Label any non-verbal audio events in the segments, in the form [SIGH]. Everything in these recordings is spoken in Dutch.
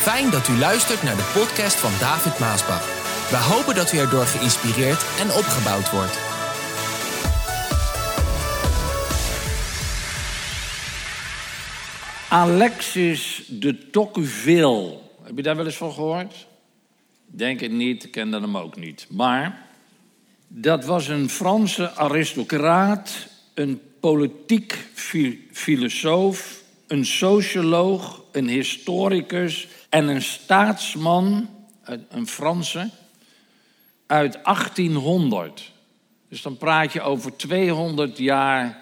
Fijn dat u luistert naar de podcast van David Maasbach. We hopen dat u erdoor geïnspireerd en opgebouwd wordt. Alexis de Tocqueville. Heb je daar wel eens van gehoord? Denk het niet, ik kende hem ook niet. Maar dat was een Franse aristocraat, een politiek fi- filosoof, een socioloog, een historicus en een staatsman, een Franse, uit 1800. Dus dan praat je over 200 jaar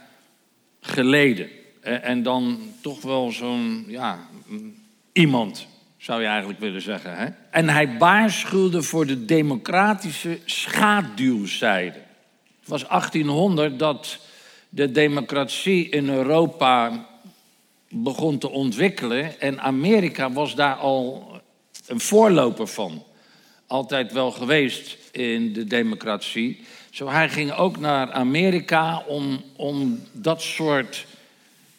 geleden. Eh, En dan toch wel zo'n, ja, mm, iemand, zou je eigenlijk willen zeggen. Hè? En hij waarschuwde voor de democratische schaduwzijde. Het was 1800 dat de democratie in Europa begon te ontwikkelen. En Amerika was daar al een voorloper van. Altijd wel geweest in de democratie. Zo hij ging ook naar Amerika om, om dat soort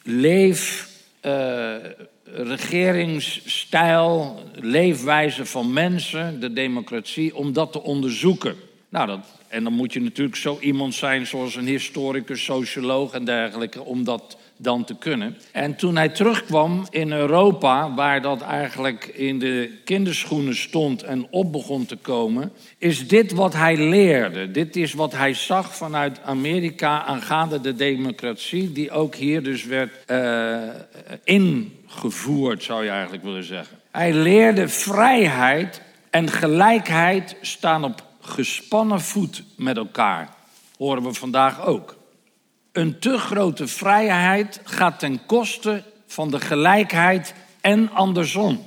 leef, eh, regeringsstijl, leefwijze van mensen, de democratie, om dat te onderzoeken. Nou, dat, en dan moet je natuurlijk zo iemand zijn zoals een historicus, socioloog en dergelijke, om dat dan te kunnen. En toen hij terugkwam in Europa, waar dat eigenlijk in de kinderschoenen stond en op begon te komen, is dit wat hij leerde. Dit is wat hij zag vanuit Amerika aangaande de democratie, die ook hier dus werd eh, ingevoerd, zou je eigenlijk willen zeggen. Hij leerde vrijheid en gelijkheid staan op gespannen voet met elkaar. Horen we vandaag ook. Een te grote vrijheid gaat ten koste van de gelijkheid en andersom.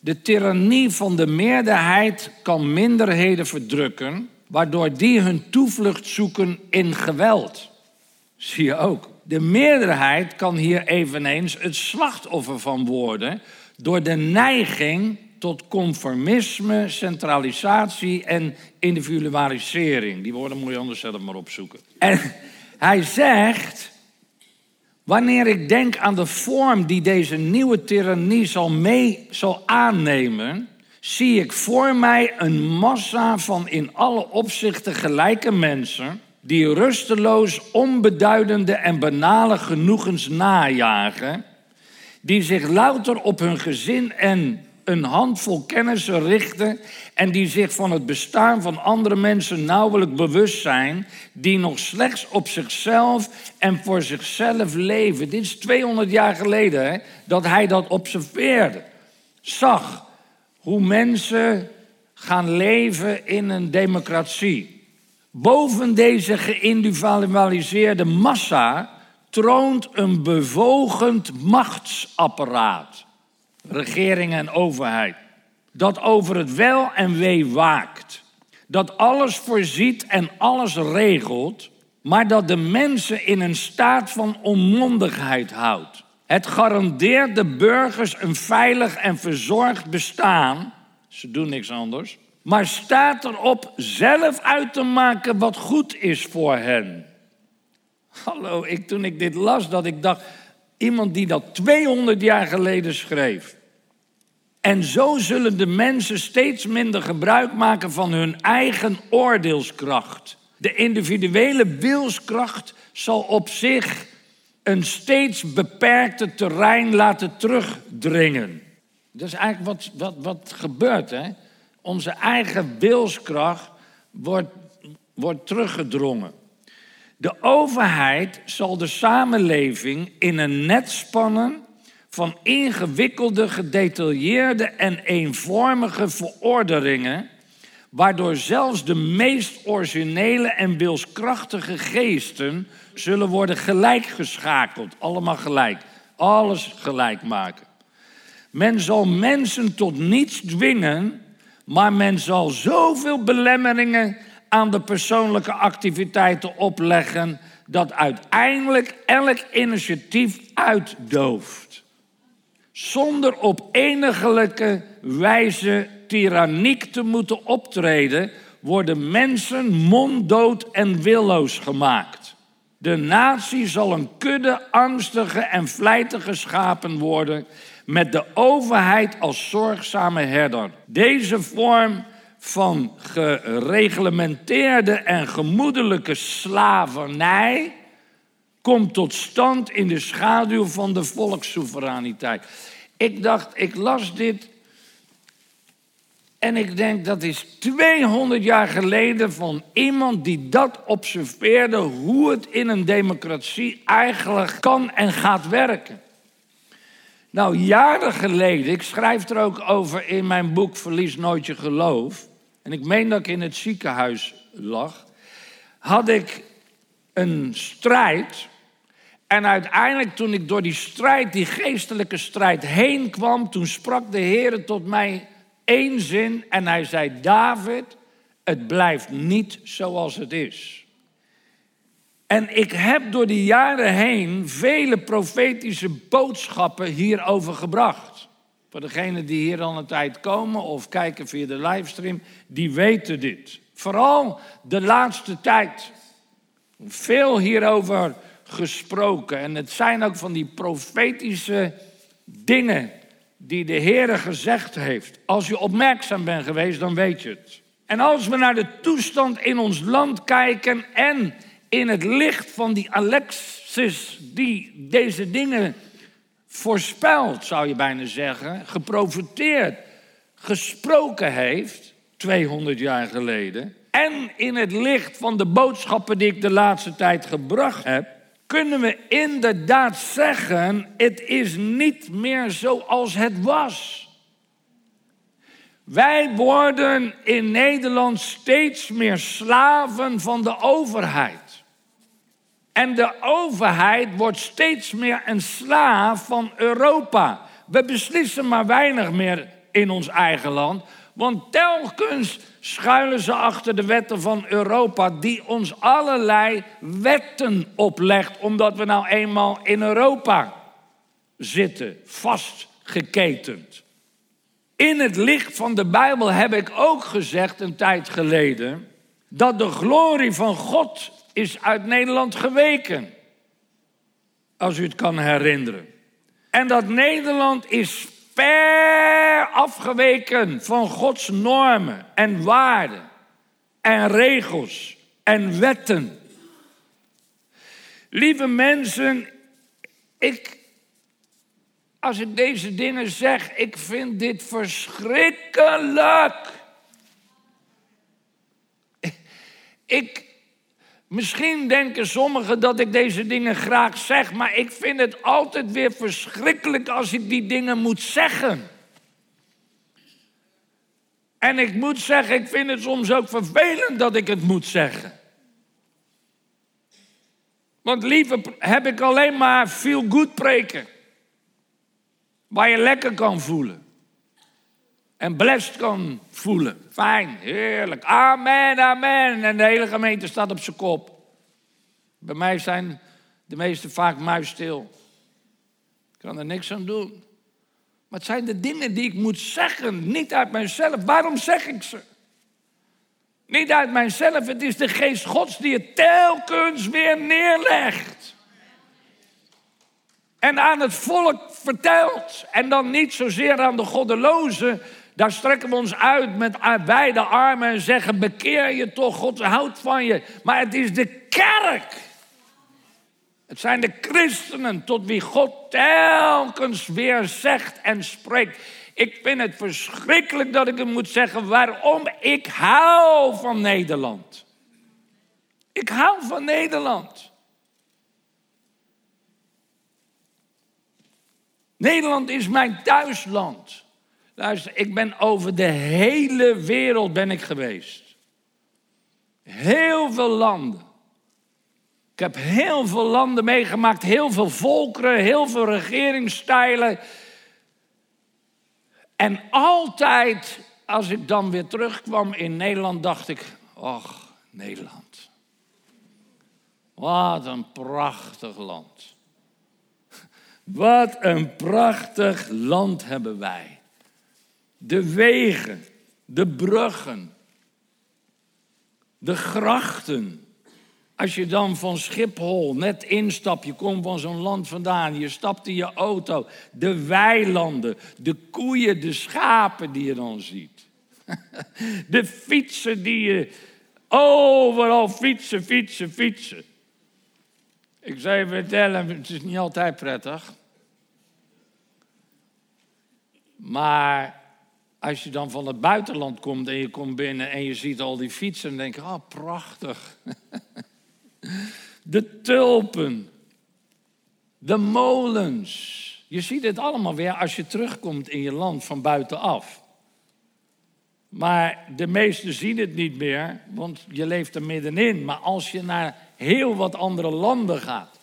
De tirannie van de meerderheid kan minderheden verdrukken, waardoor die hun toevlucht zoeken in geweld. Zie je ook. De meerderheid kan hier eveneens het slachtoffer van worden door de neiging tot conformisme, centralisatie en individualisering. Die woorden moet je anders zelf maar opzoeken. En hij zegt, wanneer ik denk aan de vorm die deze nieuwe tirannie zal, mee, zal aannemen, zie ik voor mij een massa van in alle opzichten gelijke mensen die rusteloos onbeduidende en banale genoegens najagen, die zich louter op hun gezin en een handvol kennissen richten en die zich van het bestaan van andere mensen nauwelijks bewust zijn, die nog slechts op zichzelf en voor zichzelf leven. Dit is 200 jaar geleden dat hij dat observeerde, zag hoe mensen gaan leven in een democratie. Boven deze geïndividualiseerde massa troont een bevogend machtsapparaat, regering en overheid, dat over het wel en wee waakt, dat alles voorziet en alles regelt, maar dat de mensen in een staat van onmondigheid houdt. Het garandeert de burgers een veilig en verzorgd bestaan. Ze doen niks anders. Maar staat erop zelf uit te maken wat goed is voor hen. Hallo, ik, toen ik dit las, dat ik dacht, iemand die dat 200 jaar geleden schreef. En zo zullen de mensen steeds minder gebruik maken van hun eigen oordeelskracht. De individuele wilskracht zal op zich een steeds beperkte terrein laten terugdringen. Dat is eigenlijk wat, wat, wat gebeurt. Hè? Onze eigen wilskracht wordt, wordt teruggedrongen. De overheid zal de samenleving in een net spannen van ingewikkelde, gedetailleerde en eenvormige verordeningen, waardoor zelfs de meest originele en wilskrachtige geesten zullen worden gelijkgeschakeld. Allemaal gelijk. Alles gelijk maken. Men zal mensen tot niets dwingen, maar men zal zoveel belemmeringen aan de persoonlijke activiteiten opleggen dat uiteindelijk elk initiatief uitdooft. Zonder op enigelijke wijze tyranniek te moeten optreden, worden mensen monddood en willoos gemaakt. De natie zal een kudde angstige en vlijtige schapen worden met de overheid als zorgzame herder. Deze vorm van gereglementeerde en gemoedelijke slavernij komt tot stand in de schaduw van de volkssoevereiniteit. Ik dacht, ik las dit en ik denk dat is 200 jaar geleden van iemand die dat observeerde, hoe het in een democratie eigenlijk kan en gaat werken. Nou, jaren geleden, ik schrijf er ook over in mijn boek Verlies nooit je geloof. En ik meen dat ik in het ziekenhuis lag. Had ik een strijd. En uiteindelijk, toen ik door die strijd, die geestelijke strijd heen kwam, toen sprak de Heer tot mij één zin en hij zei: David, het blijft niet zoals het is. En ik heb door de jaren heen vele profetische boodschappen hierover gebracht. Voor degenen die hier al een tijd komen of kijken via de livestream, die weten dit. Vooral de laatste tijd. Veel hierover gesproken. En het zijn ook van die profetische dingen die de Heer gezegd heeft. Als je opmerkzaam bent geweest, dan weet je het. En als we naar de toestand in ons land kijken en in het licht van die Alexis die deze dingen voorspeld, zou je bijna zeggen, geprofiteerd, gesproken heeft, 200 jaar geleden, en in het licht van de boodschappen die ik de laatste tijd gebracht heb, kunnen we inderdaad zeggen: het is niet meer zoals het was. Wij worden in Nederland steeds meer slaven van de overheid. En de overheid wordt steeds meer een slaaf van Europa. We beslissen maar weinig meer in ons eigen land, want telkens schuilen ze achter de wetten van Europa, die ons allerlei wetten oplegt, omdat we nou eenmaal in Europa zitten, vastgeketend. In het licht van de Bijbel heb ik ook gezegd een tijd geleden dat de glorie van God is uit Nederland geweken. Als u het kan herinneren. En dat Nederland is ver afgeweken van Gods normen en waarden en regels en wetten. Lieve mensen, ik, als ik deze dingen zeg, ik vind dit verschrikkelijk. Ik, Misschien denken sommigen dat ik deze dingen graag zeg, maar ik vind het altijd weer verschrikkelijk als ik die dingen moet zeggen. En ik moet zeggen, ik vind het soms ook vervelend dat ik het moet zeggen. Want liever heb ik alleen maar veel goed preken. Waar je lekker kan voelen. En blessed kan voelen. Heerlijk. Amen, amen. En de hele gemeente staat op zijn kop. Bij mij zijn de meesten vaak muisstil. Ik kan er niks aan doen. Maar het zijn de dingen die ik moet zeggen, niet uit mijzelf. Waarom zeg ik ze? Niet uit mijzelf, het is de geest Gods die het telkens weer neerlegt. En aan het volk vertelt. En dan niet zozeer aan de goddelozen, daar strekken we ons uit met beide armen en zeggen: bekeer je toch, God houdt van je. Maar het is de kerk. Het zijn de christenen tot wie God telkens weer zegt en spreekt. Ik vind het verschrikkelijk dat ik het moet zeggen waarom ik hou van Nederland. Ik hou van Nederland. Nederland is mijn thuisland. Luister, ik ben over de hele wereld ben ik geweest. Heel veel landen. Ik heb heel veel landen meegemaakt, heel veel volkeren, heel veel regeringsstijlen. En altijd als ik dan weer terugkwam in Nederland, dacht ik: Och, Nederland. Wat een prachtig land. Wat een prachtig land hebben wij de wegen, de bruggen, de grachten. Als je dan van Schiphol net instapt, je komt van zo'n land vandaan, je stapt in je auto, de weilanden, de koeien, de schapen die je dan ziet. [LAUGHS] De fietsen die je overal fietsen, fietsen, fietsen. Ik zou je vertellen, het is niet altijd prettig. Maar als je dan van het buitenland komt en je komt binnen en je ziet al die fietsen, dan denk je, oh prachtig. [LAUGHS] De tulpen, de molens. Je ziet het allemaal weer als je terugkomt in je land van buitenaf. Maar de meesten zien het niet meer, want je leeft er middenin. Maar als je naar heel wat andere landen gaat,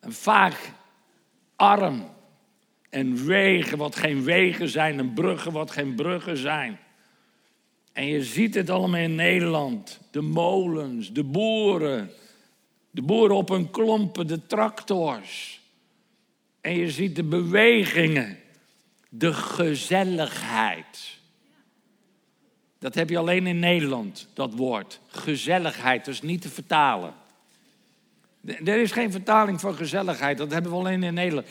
en vaak arm, en wegen wat geen wegen zijn, en bruggen wat geen bruggen zijn. En je ziet het allemaal in Nederland. De molens, de boeren, de boeren op hun klompen, de tractors. En je ziet de bewegingen, de gezelligheid. Dat heb je alleen in Nederland, dat woord. Gezelligheid, dat is niet te vertalen. Er is geen vertaling voor gezelligheid, dat hebben we alleen in Nederland.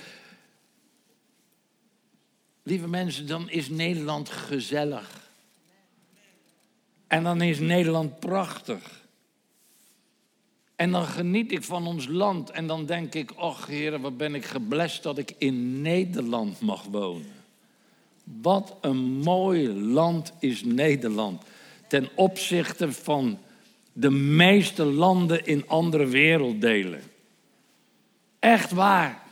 Lieve mensen, dan is Nederland gezellig. En dan is Nederland prachtig. En dan geniet ik van ons land en dan denk ik, och heren, wat ben ik geblest dat ik in Nederland mag wonen. Wat een mooi land is Nederland ten opzichte van de meeste landen in andere werelddelen. Echt waar.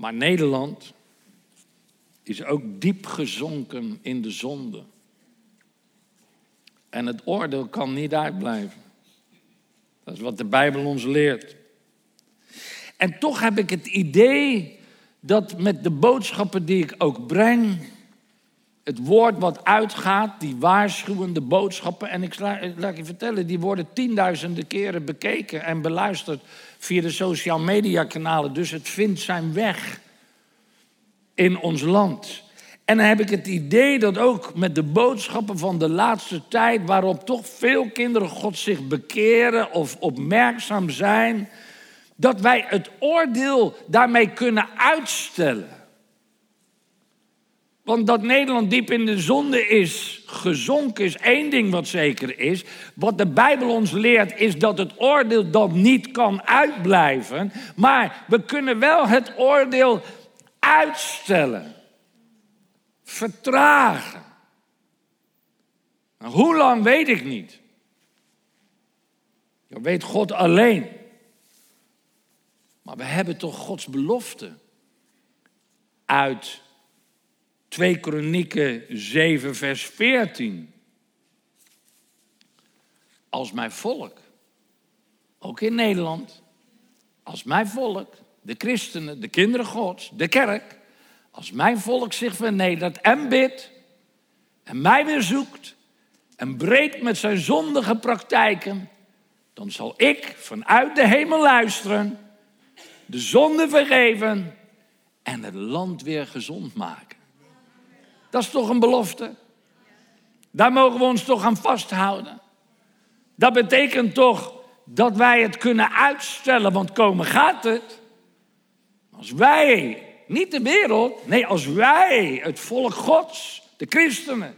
Maar Nederland is ook diep gezonken in de zonde. En het oordeel kan niet uitblijven. Dat is wat de Bijbel ons leert. En toch heb ik het idee dat met de boodschappen die ik ook breng, het woord wat uitgaat, die waarschuwende boodschappen, en ik laat je vertellen, die worden tienduizenden keren bekeken en beluisterd via de social media kanalen. Dus het vindt zijn weg in ons land. En dan heb ik het idee dat ook met de boodschappen van de laatste tijd, waarop toch veel kinderen God zich bekeren of opmerkzaam zijn, dat wij het oordeel daarmee kunnen uitstellen. Want dat Nederland diep in de zonde is gezonken, is één ding wat zeker is. Wat de Bijbel ons leert, is dat het oordeel dat niet kan uitblijven. Maar we kunnen wel het oordeel uitstellen, vertragen. Nou, hoe lang weet ik niet. Dat weet God alleen. Maar we hebben toch Gods belofte uit 2 Kronieken 7, vers 14. Als mijn volk, ook in Nederland, als mijn volk, de christenen, de kinderen Gods, de kerk, als mijn volk zich vernedert en bidt en mij weer zoekt en breekt met zijn zondige praktijken, dan zal ik vanuit de hemel luisteren, de zonde vergeven en het land weer gezond maken. Dat is toch een belofte? Daar mogen we ons toch aan vasthouden. Dat betekent toch dat wij het kunnen uitstellen, want komen gaat het. Als wij, niet de wereld, nee, als wij, het volk Gods, de christenen,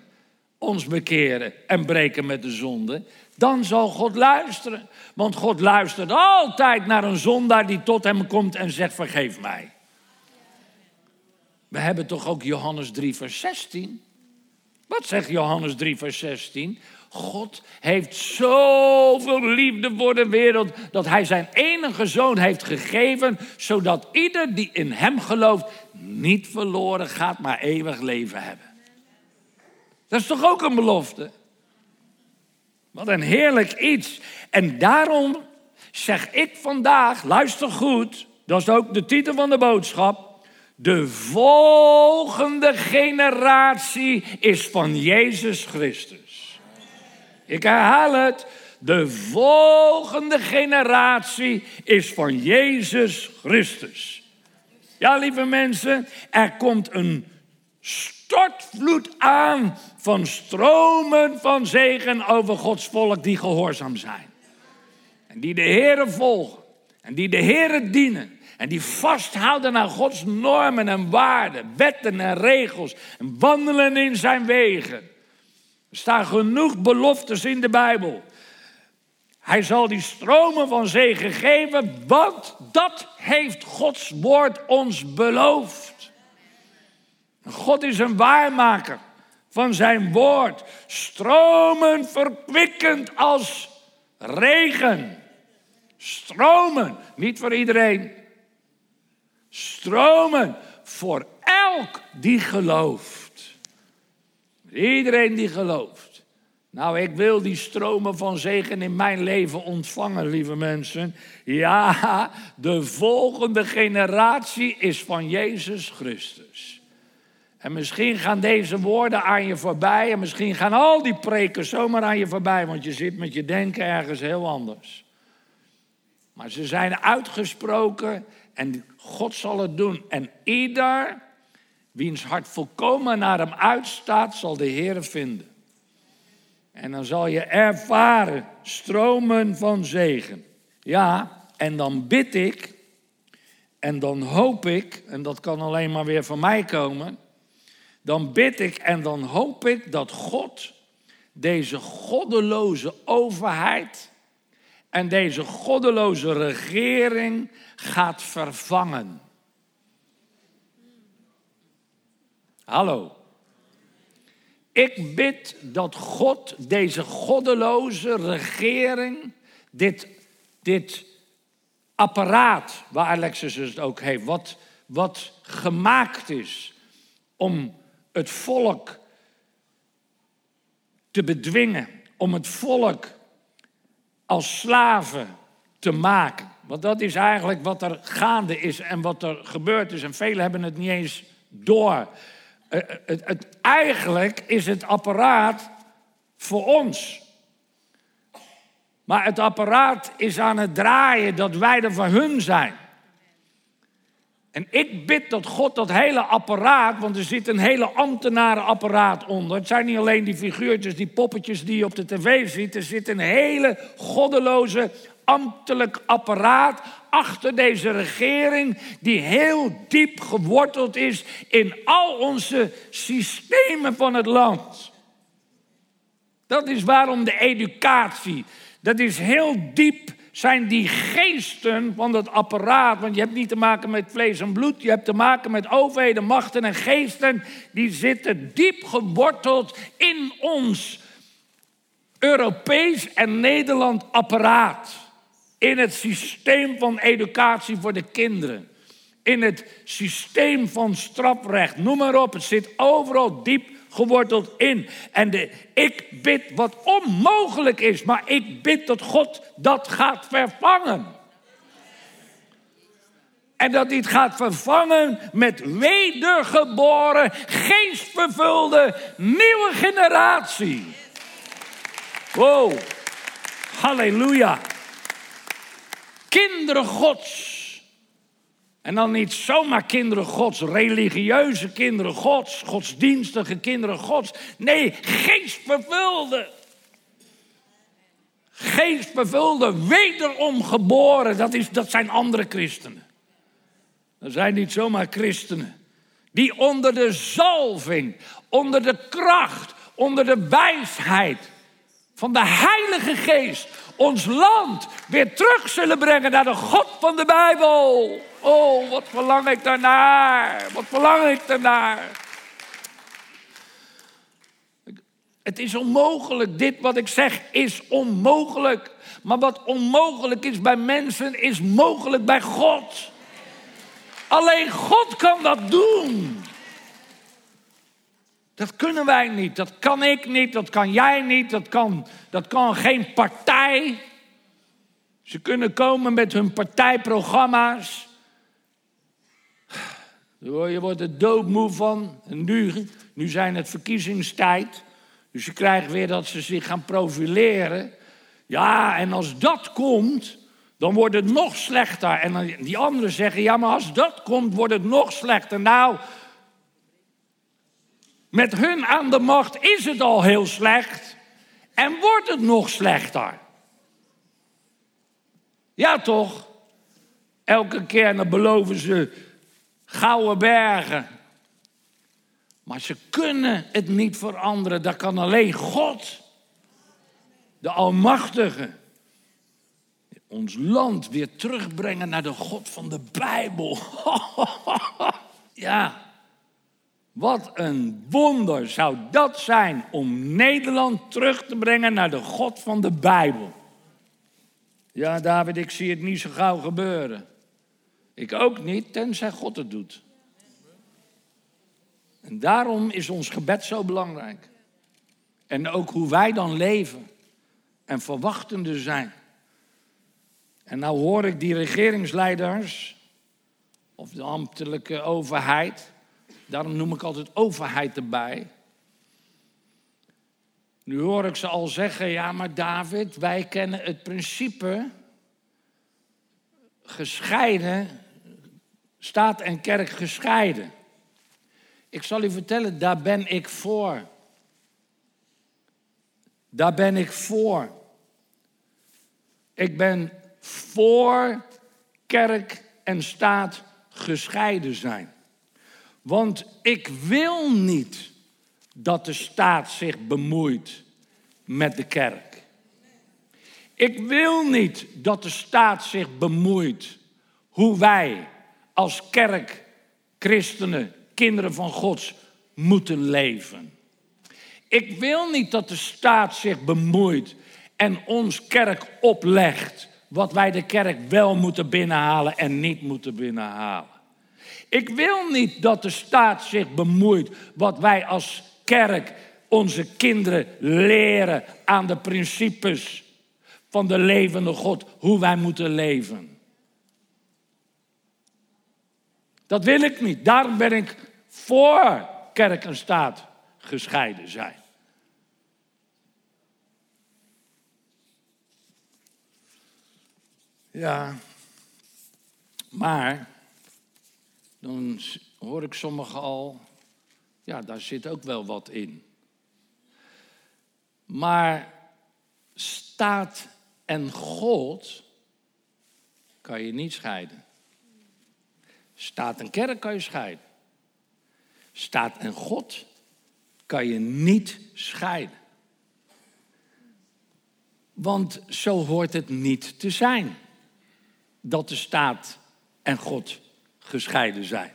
ons bekeren en breken met de zonde, dan zal God luisteren. Want God luistert altijd naar een zondaar die tot hem komt en zegt: Vergeef mij. We hebben toch ook Johannes 3, vers 16? Wat zegt Johannes 3, vers 16? God heeft zoveel liefde voor de wereld dat hij zijn enige zoon heeft gegeven, zodat ieder die in hem gelooft niet verloren gaat, maar eeuwig leven hebben. Dat is toch ook een belofte? Wat een heerlijk iets. En daarom zeg ik vandaag, luister goed, dat is ook de titel van de boodschap. De volgende generatie is van Jezus Christus. Ik herhaal het. De volgende generatie is van Jezus Christus. Ja, lieve mensen, er komt een stortvloed aan van stromen van zegen over Gods volk die gehoorzaam zijn. En die de Heeren volgen. En die de Heeren dienen. En die vasthouden aan Gods normen en waarden, wetten en regels. En wandelen in zijn wegen. Er staan genoeg beloftes in de Bijbel. Hij zal die stromen van zegen geven, want dat heeft Gods woord ons beloofd. God is een waarmaker van zijn woord. Stromen verkwikkend als regen. Stromen, niet voor iedereen. Stromen voor elk die gelooft. Iedereen die gelooft. Nou, ik wil die stromen van zegen in mijn leven ontvangen, lieve mensen. Ja, de volgende generatie is van Jezus Christus. En misschien gaan deze woorden aan je voorbij. En misschien gaan al die preken zomaar aan je voorbij. Want je zit met je denken ergens heel anders. Maar ze zijn uitgesproken en God zal het doen. En ieder wiens hart volkomen naar hem uitstaat, zal de Heer vinden. En dan zal je ervaren stromen van zegen. Ja, en dan bid ik en dan hoop ik, en dat kan alleen maar weer van mij komen, dan bid ik en dan hoop ik dat God deze goddeloze overheid en deze goddeloze regering gaat vervangen. Hallo. Ik bid dat God deze goddeloze regering, dit, dit apparaat waar Alexis het ook heeft, wat, wat gemaakt is om het volk te bedwingen, om het volk als slaven te maken. Want dat is eigenlijk wat er gaande is en wat er gebeurd is. En velen hebben het niet eens door. Eh, eh, het, eigenlijk is het apparaat voor ons. Maar het apparaat is aan het draaien dat wij er voor hun zijn. En ik bid dat God dat hele apparaat, want er zit een hele ambtenarenapparaat onder. Het zijn niet alleen die figuurtjes, die poppetjes die je op de tv ziet. Er zit een hele goddeloze ambtelijk apparaat achter deze regering, die heel diep geworteld is in al onze systemen van het land. Dat is waarom de educatie, dat is heel diep zijn die geesten van dat apparaat. Want je hebt niet te maken met vlees en bloed. Je hebt te maken met overheden, machten en geesten. Die zitten diep geworteld in ons Europees en Nederland apparaat. In het systeem van educatie voor de kinderen. In het systeem van strafrecht. Noem maar op. Het zit overal diep geworteld in. En de, ik bid wat onmogelijk is, maar ik bid dat God dat gaat vervangen. En dat hij het gaat vervangen met wedergeboren, geestvervulde, nieuwe generatie. Wow, halleluja. Kinderen Gods en dan niet zomaar kinderen Gods, religieuze kinderen Gods, godsdienstige kinderen Gods. Nee, geestvervulde. Geestvervulde, wederom geboren, dat, is, dat zijn andere christenen. Dat zijn niet zomaar christenen. Die onder de zalving, onder de kracht, onder de wijsheid van de Heilige Geest ons land weer terug zullen brengen naar de God van de Bijbel. Oh, wat verlang ik daarnaar. Wat verlang ik daarnaar. Het is onmogelijk. Dit wat ik zeg is onmogelijk. Maar wat onmogelijk is bij mensen, is mogelijk bij God. Alleen God kan dat doen. Dat kunnen wij niet, dat kan ik niet, dat kan jij niet, dat kan, dat kan geen partij. Ze kunnen komen met hun partijprogramma's. Je wordt er doodmoe van. Nu, nu zijn het verkiezingstijd. Dus je krijgt weer dat ze zich gaan profileren. Ja, en als dat komt, dan wordt het nog slechter. En die anderen zeggen, ja, maar als dat komt, wordt het nog slechter. Nou, Met hun aan de macht is het al heel slecht en wordt het nog slechter. Ja, toch? Elke keer dan beloven ze gouden bergen. Maar ze kunnen het niet veranderen. Dat kan alleen God, de Almachtige. Ons land weer terugbrengen naar de God van de Bijbel. [LAUGHS] ja, wat een wonder zou dat zijn om Nederland terug te brengen naar de God van de Bijbel. Ja, David, ik zie het niet zo gauw gebeuren. Ik ook niet, tenzij God het doet. En daarom is ons gebed zo belangrijk. En ook hoe wij dan leven en verwachtende zijn. En nou hoor ik die regeringsleiders, of de ambtelijke overheid, daarom noem ik altijd overheid erbij. Nu hoor ik ze al zeggen, ja maar David, wij kennen het principe gescheiden, staat en kerk gescheiden. Ik zal u vertellen, daar ben ik voor. Daar ben ik voor. Ik ben voor kerk en staat gescheiden zijn. Want ik wil niet dat de staat zich bemoeit met de kerk. Ik wil niet dat de staat zich bemoeit hoe wij als kerk, christenen, kinderen van Gods moeten leven. Ik wil niet dat de staat zich bemoeit en ons kerk oplegt wat wij de kerk wel moeten binnenhalen en niet moeten binnenhalen. Ik wil niet dat de staat zich bemoeit wat wij als kerk onze kinderen leren aan de principes van de levende God, hoe wij moeten leven. Dat wil ik niet. Daarom ben ik voor kerk en staat gescheiden zijn. Ja, maar dan hoor ik sommigen al, ja, daar zit ook wel wat in. Maar staat en God kan je niet scheiden. Staat en kerk kan je scheiden. Staat en God kan je niet scheiden. Want zo hoort het niet te zijn dat de staat en God gescheiden zijn.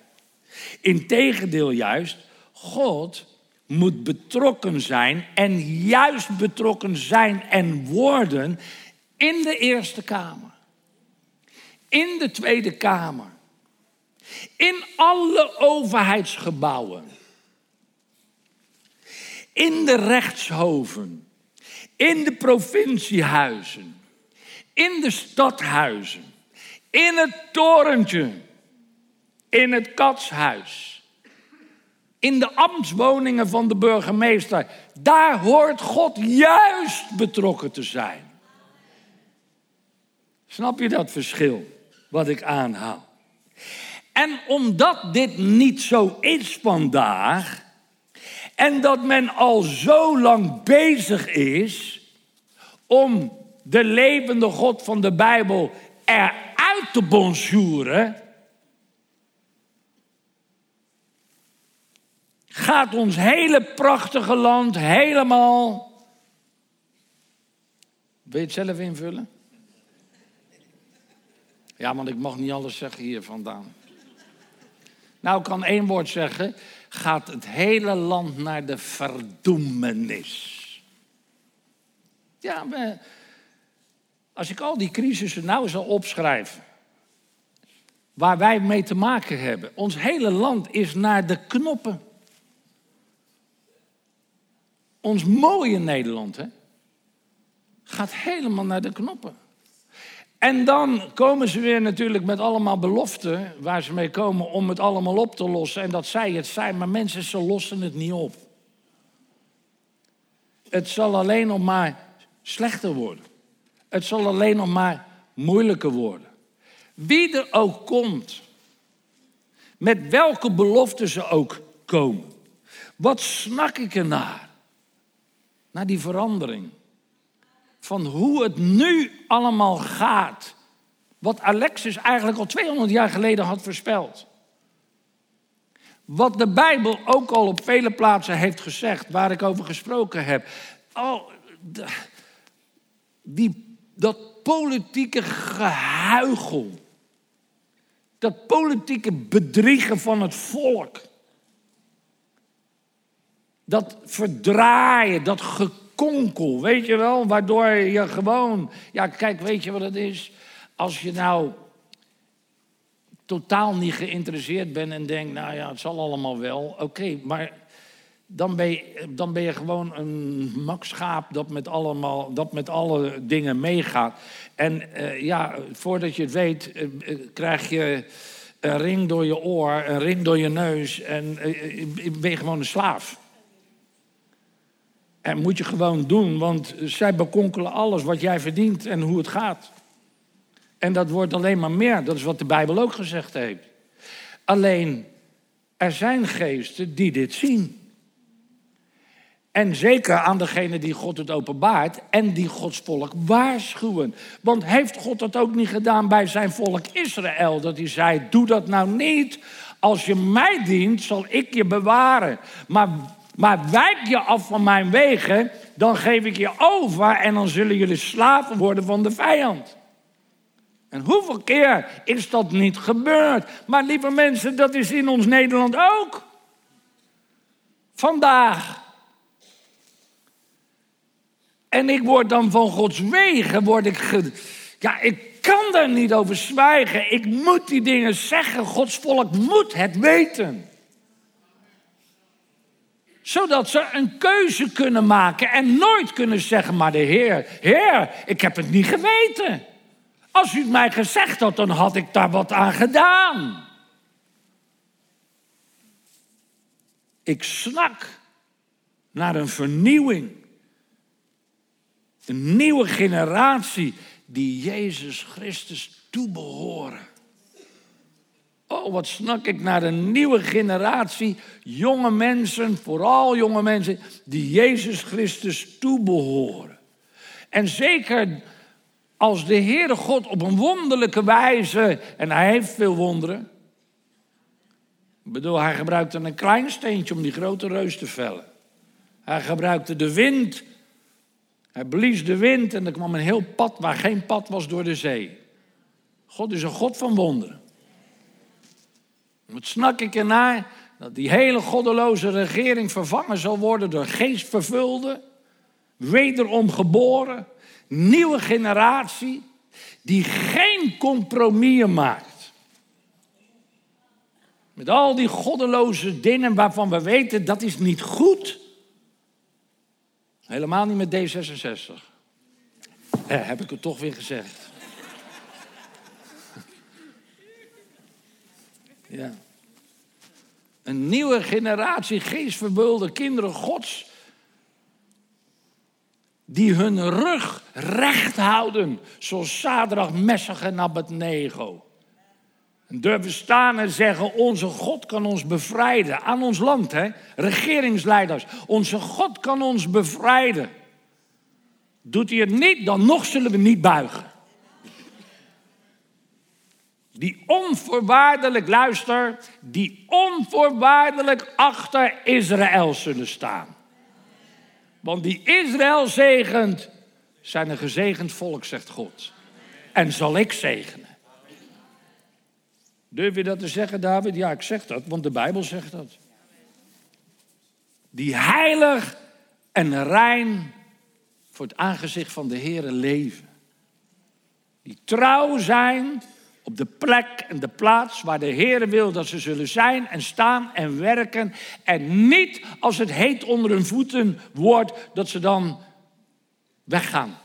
Integendeel juist, God moet betrokken zijn en juist betrokken zijn en worden in de Eerste Kamer, in de Tweede Kamer, in alle overheidsgebouwen, in de rechtshoven, in de provinciehuizen, in de stadhuizen, in het torentje, in het katshuis, in de ambtswoningen van de burgemeester. Daar hoort God juist betrokken te zijn. Snap je dat verschil wat ik aanhaal? En omdat dit niet zo is vandaag, en dat men al zo lang bezig is om de levende God van de Bijbel eruit te bonjouren, gaat ons hele prachtige land helemaal. Wil je het zelf invullen? Ja, want ik mag niet alles zeggen hier vandaan. Nou, ik kan één woord zeggen. Gaat het hele land naar de verdoemenis. Ja, als ik al die crisissen nou zal opschrijven. Waar wij mee te maken hebben. Ons hele land is naar de knoppen. Ons mooie Nederland, hè, gaat helemaal naar de knoppen. En dan komen ze weer natuurlijk met allemaal beloften waar ze mee komen om het allemaal op te lossen. En dat zij het zijn, maar mensen, ze lossen het niet op. Het zal alleen nog maar slechter worden. Het zal alleen nog maar moeilijker worden. Wie er ook komt, met welke beloften ze ook komen. Wat snak ik ernaar? Naar die verandering. Van hoe het nu allemaal gaat. Wat Alexis eigenlijk al 200 jaar geleden had voorspeld. Wat de Bijbel ook al op vele plaatsen heeft gezegd, waar ik over gesproken heb. Oh, die, dat politieke gehuigel. Dat politieke bedriegen van het volk. Dat verdraaien, dat gekonkel, weet je wel, waardoor je gewoon, ja kijk, weet je wat het is? Als je nou totaal niet geïnteresseerd bent en denkt, nou ja, het zal allemaal wel, oké, maar dan ben, je, dan ben je gewoon een makschaap dat met, allemaal, dat met alle dingen meegaat. En uh, ja, voordat je het weet, uh, krijg je een ring door je oor, een ring door je neus en ben je gewoon een slaaf. En moet je gewoon doen, want zij bekonkelen alles wat jij verdient en hoe het gaat. En dat wordt alleen maar meer. Dat is wat de Bijbel ook gezegd heeft. Alleen, er zijn geesten die dit zien. En zeker aan degene die God het openbaart en die Gods volk waarschuwen. Want heeft God dat ook niet gedaan bij zijn volk Israël? Dat hij zei: Doe dat nou niet. Als je mij dient, zal ik je bewaren. Maar, maar wijk je af van mijn wegen, dan geef ik je over en dan zullen jullie slaven worden van de vijand. En hoeveel keer is dat niet gebeurd? Maar lieve mensen, dat is in ons Nederland ook. Vandaag. En ik word dan van Gods wegen, word ik. Ja, ik kan daar niet over zwijgen. Ik moet die dingen zeggen. Gods volk moet het weten. Zodat ze een keuze kunnen maken en nooit kunnen zeggen: Maar de Heer, Heer, ik heb het niet geweten. Als u het mij gezegd had, dan had ik daar wat aan gedaan. Ik snak naar een vernieuwing. Een nieuwe generatie die Jezus Christus toebehoren. Oh, wat snak ik naar een nieuwe generatie jonge mensen, vooral jonge mensen, die Jezus Christus toebehoren. En zeker als de Heere God op een wonderlijke wijze, en hij heeft veel wonderen. Ik bedoel, hij gebruikte een klein steentje om die grote reus te vellen. Hij gebruikte de wind. Hij blies de wind en er kwam een heel pad waar geen pad was door de zee. God is een God van wonderen. Wat snak ik ernaar? Dat die hele goddeloze regering vervangen zal worden door geestvervulde, wederom geboren, nieuwe generatie die geen compromissen maakt. Met al die goddeloze dingen waarvan we weten dat is niet goed. Helemaal niet met D66. Eh, heb ik het toch weer gezegd. Ja. Een nieuwe generatie geestverbeulde kinderen Gods die hun rug recht houden, zoals Sadrach, Messach en Abednego. En durven staan en zeggen, onze God kan ons bevrijden. Aan ons land, hè? regeringsleiders. Onze God kan ons bevrijden. Doet hij het niet, dan nog zullen we niet buigen. Die onvoorwaardelijk, luister, die onvoorwaardelijk achter Israël zullen staan. Want die Israël zegent, zijn een gezegend volk, zegt God. En zal ik zegenen. Durf je dat te zeggen, David? Ja, ik zeg dat, want de Bijbel zegt dat. Die heilig en rein voor het aangezicht van de Heere leven. Die trouw zijn op de plek en de plaats waar de Heer wil dat ze zullen zijn en staan en werken. En niet als het heet onder hun voeten wordt, dat ze dan weggaan.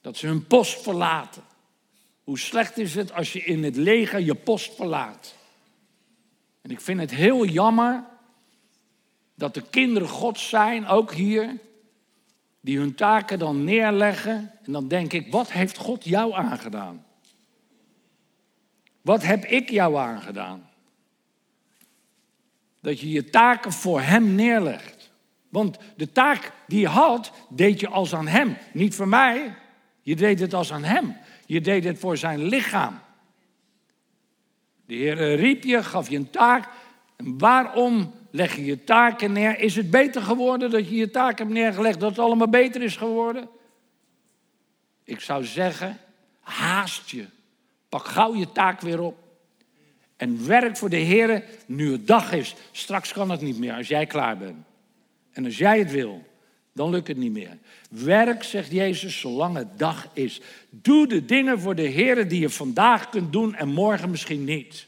Dat ze hun post verlaten. Hoe slecht is het als je in het leger je post verlaat? En ik vind het heel jammer dat de kinderen Gods zijn, ook hier, die hun taken dan neerleggen. En dan denk ik, wat heeft God jou aangedaan? Wat heb ik jou aangedaan? Dat je je taken voor Hem neerlegt. Want de taak die je had, deed je als aan Hem. Niet voor mij. Je deed het als aan Hem. Je deed het voor zijn lichaam. De Heer riep je, gaf je een taak. En waarom leg je je taken neer? Is het beter geworden dat je je taak hebt neergelegd, dat het allemaal beter is geworden? Ik zou zeggen, haast je. Pak gauw je taak weer op. En werk voor de Heer nu het dag is. Straks kan het niet meer als jij klaar bent. En als jij het wil, dan lukt het niet meer. Werk, zegt Jezus, zolang het dag is. Doe de dingen voor de Heer die je vandaag kunt doen en morgen misschien niet.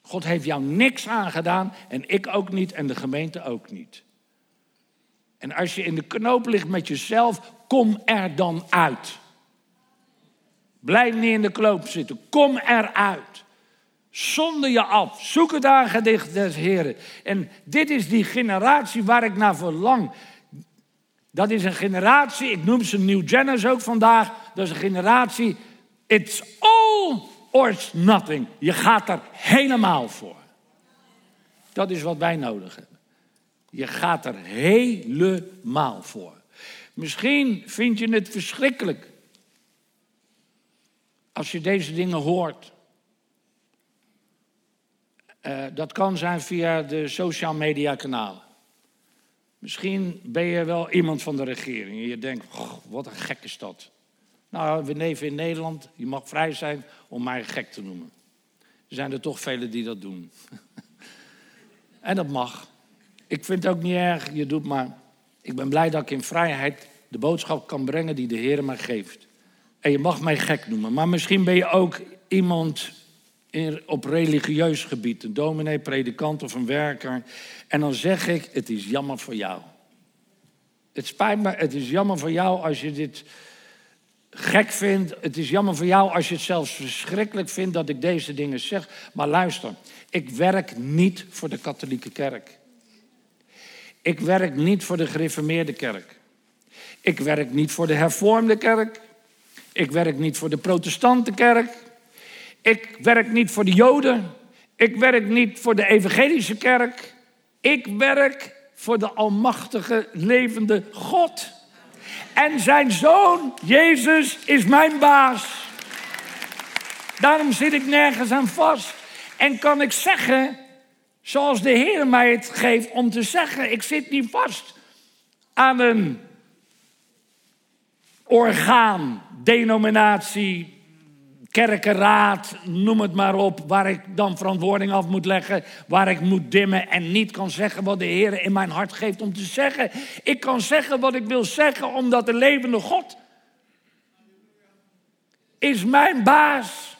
God heeft jou niks aangedaan en ik ook niet en de gemeente ook niet. En als je in de knoop ligt met jezelf, kom er dan uit. Blijf niet in de knoop zitten, kom eruit. Zonder je af, zoek het aangedicht des Heren. En dit is die generatie waar ik naar verlang. Dat is een generatie, ik noem ze New Genners ook vandaag. Dat is een generatie, it's all or nothing. Je gaat er helemaal voor. Dat is wat wij nodig hebben. Je gaat er helemaal voor. Misschien vind je het verschrikkelijk als je deze dingen hoort. Uh, dat kan zijn via de social media kanalen. Misschien ben je wel iemand van de regering en je denkt, wat een gek is dat. Nou, we leven in Nederland, je mag vrij zijn om mij gek te noemen. Er zijn er toch velen die dat doen. [LAUGHS] en dat mag. Ik vind het ook niet erg, je doet maar. Ik ben blij dat ik in vrijheid de boodschap kan brengen die de Heer mij geeft. En je mag mij gek noemen, maar misschien ben je ook iemand in, op religieus gebied, een dominee, predikant of een werker. En dan zeg ik, het is jammer voor jou. Het spijt me, het is jammer voor jou als je dit gek vindt. Het is jammer voor jou als je het zelfs verschrikkelijk vindt dat ik deze dingen zeg. Maar luister, ik werk niet voor de katholieke kerk. Ik werk niet voor de gereformeerde kerk. Ik werk niet voor de hervormde kerk. Ik werk niet voor de protestante kerk. Ik werk niet voor de Joden. Ik werk niet voor de evangelische kerk. Ik werk voor de almachtige, levende God. En zijn zoon, Jezus, is mijn baas. Daarom zit ik nergens aan vast. En kan ik zeggen, zoals de Heer mij het geeft om te zeggen, ik zit niet vast aan een orgaan, denominatie, kerkenraad, noem het maar op, waar ik dan verantwoording af moet leggen, waar ik moet dimmen en niet kan zeggen wat de Heer in mijn hart geeft om te zeggen. Ik kan zeggen wat ik wil zeggen, omdat de levende God is mijn baas.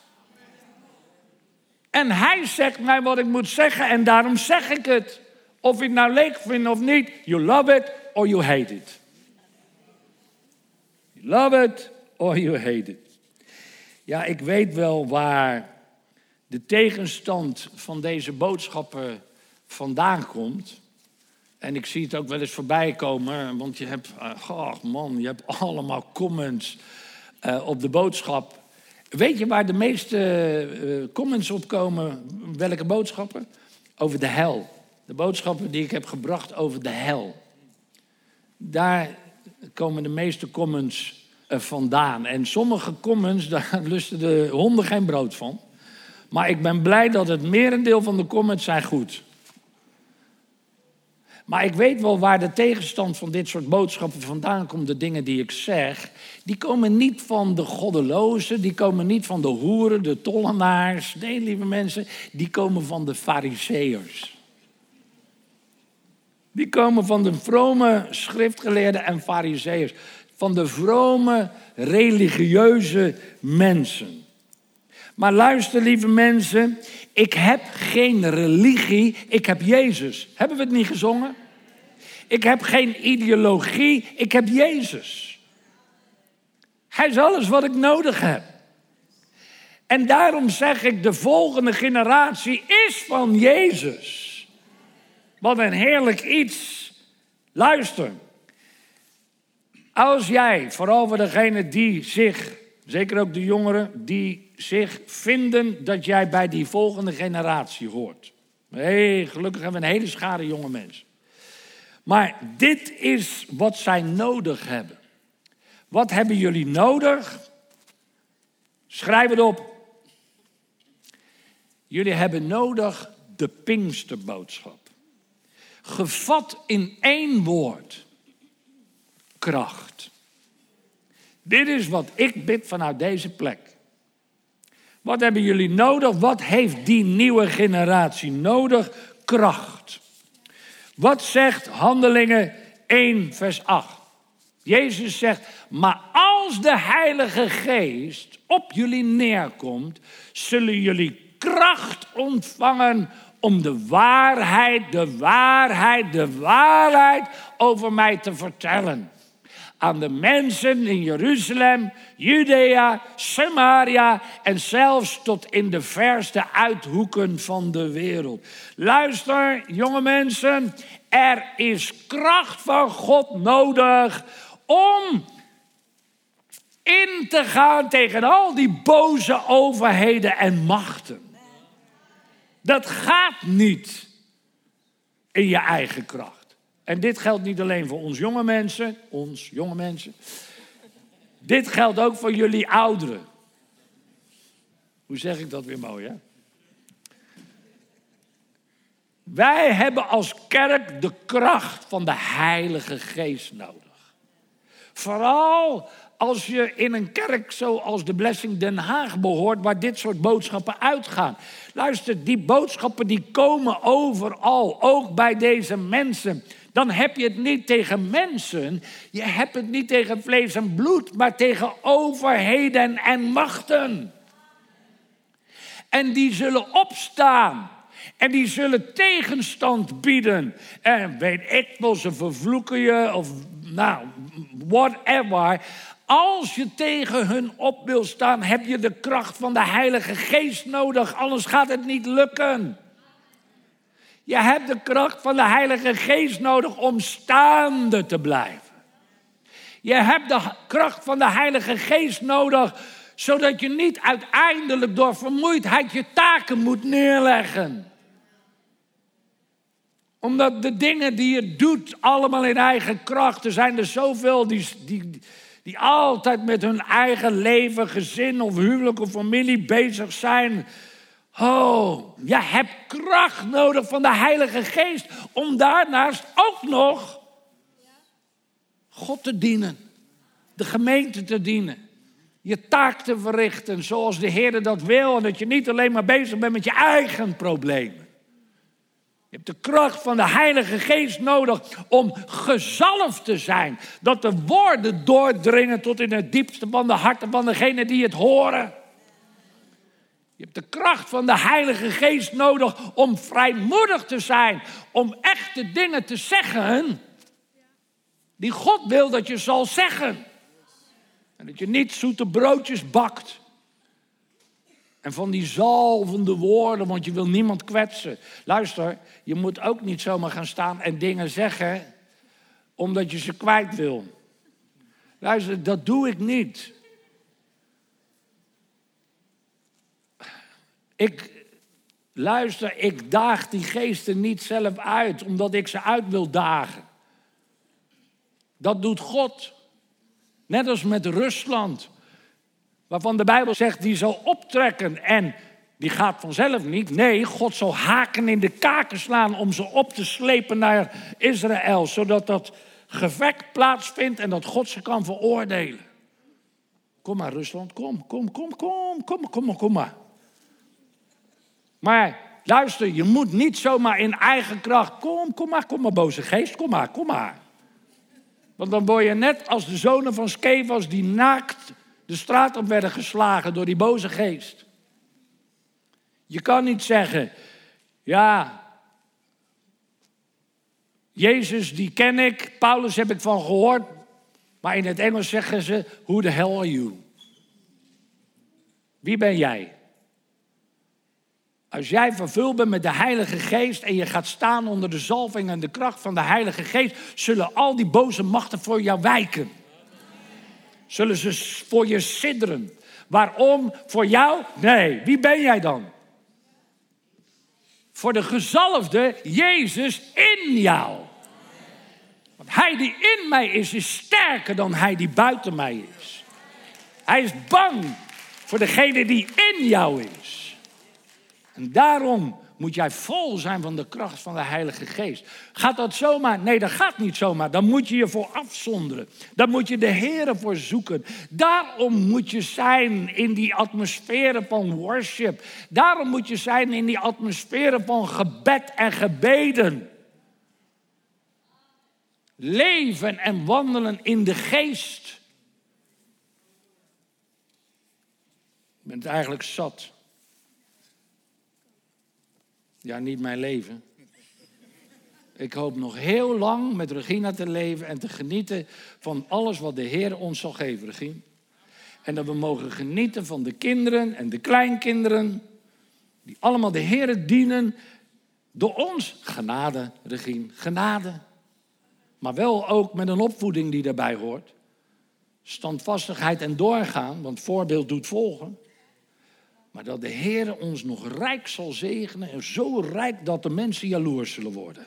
En hij zegt mij wat ik moet zeggen en daarom zeg ik het. Of ik het nou leuk vind of niet, you love it or you hate it. You love it it. Ja, ik weet wel waar de tegenstand van deze boodschappen vandaan komt. En ik zie het ook wel eens voorbij komen, want je hebt, oh man, je hebt allemaal comments uh, op de boodschap. Weet je waar de meeste uh, comments op komen? Welke boodschappen? Over de hel. De boodschappen die ik heb gebracht over de hel. Daar komen de meeste comments eh, vandaan. En sommige comments, [LAUGHS] daar lusten de honden geen brood van. Maar ik ben blij dat het merendeel van de comments zijn goed. Maar ik weet wel waar de tegenstand van dit soort boodschappen vandaan komt. De dingen die ik zeg, die komen niet van de goddelozen, die komen niet van de hoeren, de tollenaars. Nee, lieve mensen, die komen van de fariseërs. Die komen van de vrome schriftgeleerden en fariseërs van de vrome religieuze mensen. Maar luister, lieve mensen, ik heb geen religie, ik heb Jezus. Hebben we het niet gezongen? Ik heb geen ideologie, ik heb Jezus. Hij is alles wat ik nodig heb. En daarom zeg ik, de volgende generatie is van Jezus. Wat een heerlijk iets. Luister, als jij, vooral voor degenen die zich, zeker ook de jongeren, die zich vinden dat jij bij die volgende generatie hoort. Nee, gelukkig hebben we een hele schare jonge mensen. Maar dit is wat zij nodig hebben. Wat hebben jullie nodig? Schrijf het op. Jullie hebben nodig de Pinksterboodschap. Gevat in één woord. Kracht. Dit is wat ik bid vanuit deze plek. Wat hebben jullie nodig? Wat heeft die nieuwe generatie nodig? Kracht. Wat zegt Handelingen 1, vers 8? Jezus zegt, maar als de Heilige Geest op jullie neerkomt, zullen jullie kracht ontvangen om de waarheid, de waarheid, de waarheid over mij te vertellen. Aan de mensen in Jeruzalem, Judea, Samaria en zelfs tot in de verste uithoeken van de wereld. Luister, jonge mensen, er is kracht van God nodig om in te gaan tegen al die boze overheden en machten. Dat gaat niet in je eigen kracht. En dit geldt niet alleen voor ons jonge mensen, ons jonge mensen. Dit geldt ook voor jullie ouderen. Hoe zeg ik dat weer mooi, hè? Wij hebben als kerk de kracht van de Heilige Geest nodig. Vooral als je in een kerk zoals de Blessing Den Haag behoort, waar dit soort boodschappen uitgaan. Luister, die boodschappen die komen overal, ook bij deze mensen. Dan heb je het niet tegen mensen, je hebt het niet tegen vlees en bloed, maar tegen overheden en machten. En die zullen opstaan. En die zullen tegenstand bieden. En weet ik wel, ze vervloeken je of nou, whatever. Als je tegen hun op wil staan, heb je de kracht van de Heilige Geest nodig, anders gaat het niet lukken. Je hebt de kracht van de Heilige Geest nodig om staande te blijven. Je hebt de kracht van de Heilige Geest nodig, zodat je niet uiteindelijk door vermoeidheid je taken moet neerleggen omdat de dingen die je doet allemaal in eigen kracht. Er zijn er zoveel die, die, die altijd met hun eigen leven, gezin of huwelijk of familie bezig zijn. Oh, je hebt kracht nodig van de Heilige Geest om daarnaast ook nog God te dienen, de gemeente te dienen, je taak te verrichten zoals de Heer dat wil en dat je niet alleen maar bezig bent met je eigen problemen. Je hebt de kracht van de Heilige Geest nodig om gezalfd te zijn. Dat de woorden doordringen tot in het diepste van de harten van degenen die het horen. Je hebt de kracht van de Heilige Geest nodig om vrijmoedig te zijn. Om echte dingen te zeggen die God wil dat je zal zeggen. En dat je niet zoete broodjes bakt. En van die zalvende woorden, want je wil niemand kwetsen. Luister, je moet ook niet zomaar gaan staan en dingen zeggen omdat je ze kwijt wil. Luister, dat doe ik niet. Ik, luister, ik daag die geesten niet zelf uit omdat ik ze uit wil dagen. Dat doet God. Net als met Rusland. Waarvan de Bijbel zegt, die zal optrekken en die gaat vanzelf niet. Nee, God zal haken in de kaken slaan om ze op te slepen naar Israël. Zodat dat gevecht plaatsvindt en dat God ze kan veroordelen. Kom maar Rusland, kom, kom, kom, kom, kom, kom, kom maar. Maar luister, je moet niet zomaar in eigen kracht. Kom, kom maar, kom maar, boze geest, kom maar, kom maar. Want dan word je net als de zonen van Skevas die naakt de straat op werden geslagen door die boze geest. Je kan niet zeggen, ja, Jezus die ken ik, Paulus heb ik van gehoord, maar in het Engels zeggen ze, who the hell are you? Wie ben jij? Als jij vervuld bent met de Heilige Geest en je gaat staan onder de zalving en de kracht van de Heilige Geest, zullen al die boze machten voor jou wijken zullen ze voor je sidderen. Waarom? Voor jou? Nee. Wie ben jij dan? voor de gezalfde Jezus in jou. Want hij die in mij is, is sterker dan hij die buiten mij is. Hij is bang voor degene die in jou is. En daarom moet jij vol zijn van de kracht van de Heilige Geest. Gaat dat zomaar? Nee, dat gaat niet zomaar. Dan moet je je voor afzonderen. Dan moet je de Heer voor zoeken. Daarom moet je zijn in die atmosfeer van worship. Daarom moet je zijn in die atmosfeer van gebed en gebeden. Leven en wandelen in de geest. Ik ben het eigenlijk zat. Ja, niet mijn leven. Ik hoop nog heel lang met Regina te leven en te genieten van alles wat de Heer ons zal geven, Regina. En dat we mogen genieten van de kinderen en de kleinkinderen, die allemaal de Heer dienen. Door ons genade, Regina, genade. Maar wel ook met een opvoeding die daarbij hoort. Standvastigheid en doorgaan, want voorbeeld doet volgen. Maar dat de Heer ons nog rijk zal zegenen. En zo rijk dat de mensen jaloers zullen worden.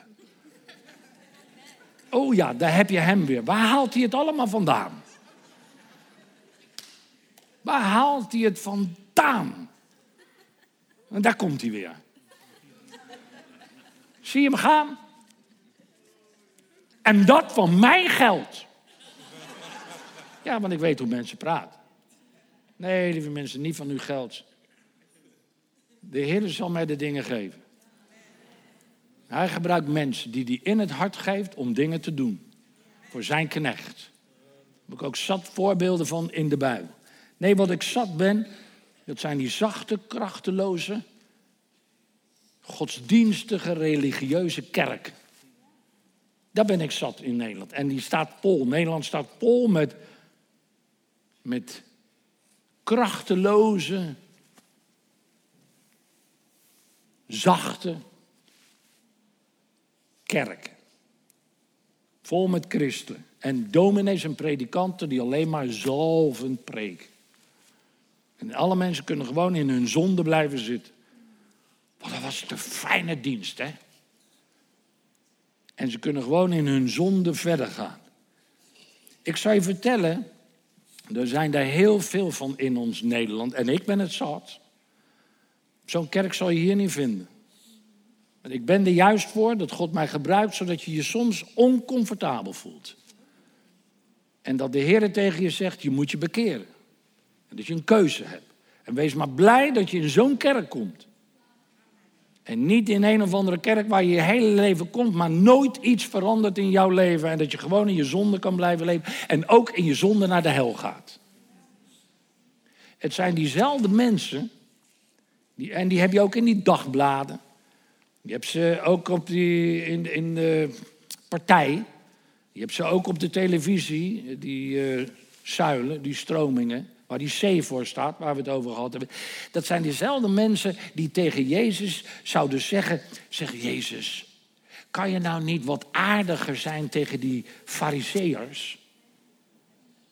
Oh ja, daar heb je hem weer. Waar haalt hij het allemaal vandaan? Waar haalt hij het vandaan? En daar komt hij weer. Zie je hem gaan? En dat van mijn geld. Ja, want ik weet hoe mensen praten. Nee, lieve mensen, niet van uw geld. De Heer zal mij de dingen geven. Hij gebruikt mensen die hij in het hart geeft om dingen te doen. Voor zijn knecht. Daar heb ik ook zat voorbeelden van in de Bijbel. Nee, wat ik zat ben, dat zijn die zachte, krachteloze, godsdienstige, religieuze kerken. Daar ben ik zat in Nederland. En die staat vol. Nederland staat vol met, met krachteloze, zachte kerk. Vol met christenen. En dominees en predikanten die alleen maar zalvend preken. En alle mensen kunnen gewoon in hun zonde blijven zitten. Want dat was de fijne dienst, hè? En ze kunnen gewoon in hun zonde verder gaan. Ik zou je vertellen, er zijn daar heel veel van in ons Nederland. En ik ben het zat. Zo'n kerk zal je hier niet vinden. En ik ben er juist voor dat God mij gebruikt, zodat je je soms oncomfortabel voelt. En dat de Heer tegen je zegt, je moet je bekeren. En dat je een keuze hebt. En wees maar blij dat je in zo'n kerk komt. En niet in een of andere kerk waar je je hele leven komt, maar nooit iets verandert in jouw leven. En dat je gewoon in je zonde kan blijven leven. En ook in je zonde naar de hel gaat. Het zijn diezelfde mensen en die heb je ook in die dagbladen. Je hebt ze ook op die, in, in de partij. Je hebt ze ook op de televisie, die uh, zuilen, die stromingen, waar die C voor staat, waar we het over gehad hebben. Dat zijn diezelfde mensen die tegen Jezus zouden zeggen: Zeg Jezus, kan je nou niet wat aardiger zijn tegen die Fariseërs?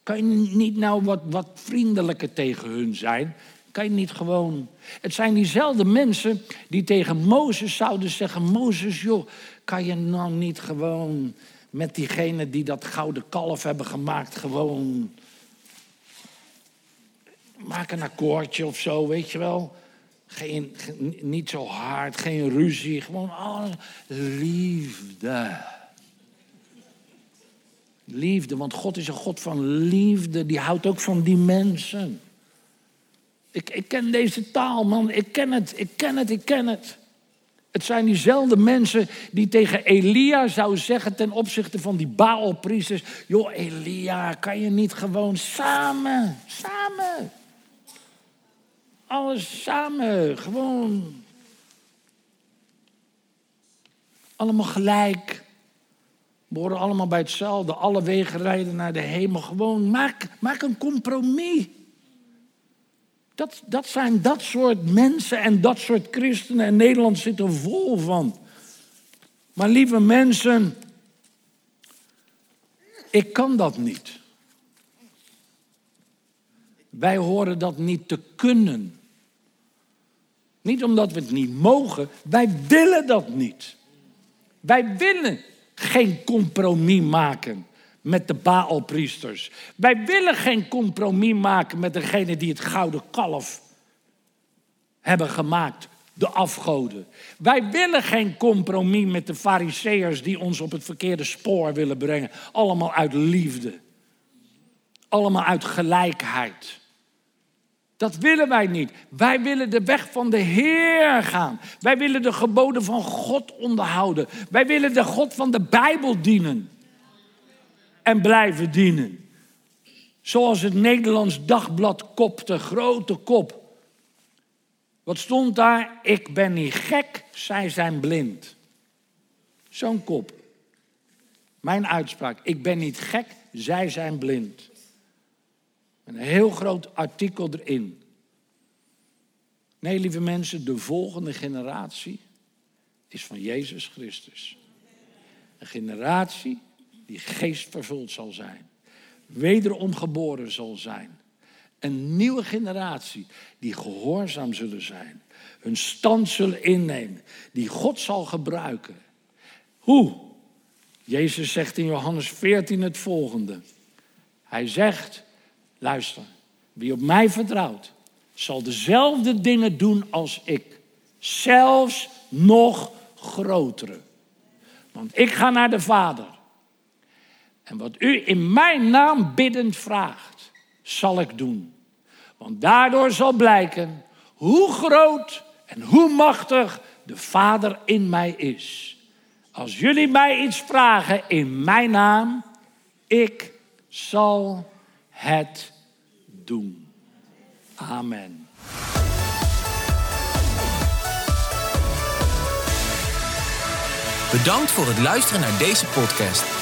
Kan je niet nou wat, wat vriendelijker tegen hun zijn? Kan je niet gewoon. Het zijn diezelfde mensen die tegen Mozes zouden zeggen: Mozes, joh, kan je nou niet gewoon met diegene die dat gouden kalf hebben gemaakt, gewoon. Maak een akkoordje of zo, weet je wel. Geen, niet zo hard, geen ruzie, gewoon. Liefde. Liefde, want God is een God van liefde. Die houdt ook van die mensen. Ik, ik ken deze taal, man. Ik ken het, ik ken het, ik ken het. Het zijn diezelfde mensen die tegen Elia zouden zeggen ten opzichte van die Baalpriesters. Joh, Elia, kan je niet gewoon samen, samen. Alles samen, gewoon. Allemaal gelijk. We horen allemaal bij hetzelfde. Alle wegen rijden naar de hemel. Gewoon, maak, maak een compromis. Dat, dat zijn dat soort mensen en dat soort christenen. En Nederland zit er vol van. Maar lieve mensen, ik kan dat niet. Wij horen dat niet te kunnen. Niet omdat we het niet mogen, wij willen dat niet. Wij willen geen compromis maken met de Baalpriesters. Wij willen geen compromis maken met degene die het gouden kalf hebben gemaakt, de afgoden. Wij willen geen compromis met de fariseërs die ons op het verkeerde spoor willen brengen. Allemaal uit liefde. Allemaal uit gelijkheid. Dat willen wij niet. Wij willen de weg van de Heer gaan. Wij willen de geboden van God onderhouden. Wij willen de God van de Bijbel dienen. En blijven dienen. Zoals het Nederlands dagblad kopte, grote kop. Wat stond daar? Ik ben niet gek, zij zijn blind. Zo'n kop. Mijn uitspraak. Ik ben niet gek, zij zijn blind. Een heel groot artikel erin. Nee, lieve mensen, de volgende generatie is van Jezus Christus. Een generatie die geestvervuld zal zijn. Wederom geboren zal zijn. Een nieuwe generatie die gehoorzaam zullen zijn. Hun stand zullen innemen. Die God zal gebruiken. Hoe? Jezus zegt in Johannes 14 het volgende. Hij zegt, luister, wie op mij vertrouwt, zal dezelfde dingen doen als ik. Zelfs nog grotere. Want ik ga naar de Vader. En wat u in mijn naam biddend vraagt, zal ik doen. Want daardoor zal blijken hoe groot en hoe machtig de Vader in mij is. Als jullie mij iets vragen in mijn naam, ik zal het doen. Amen. Bedankt voor het luisteren naar deze podcast.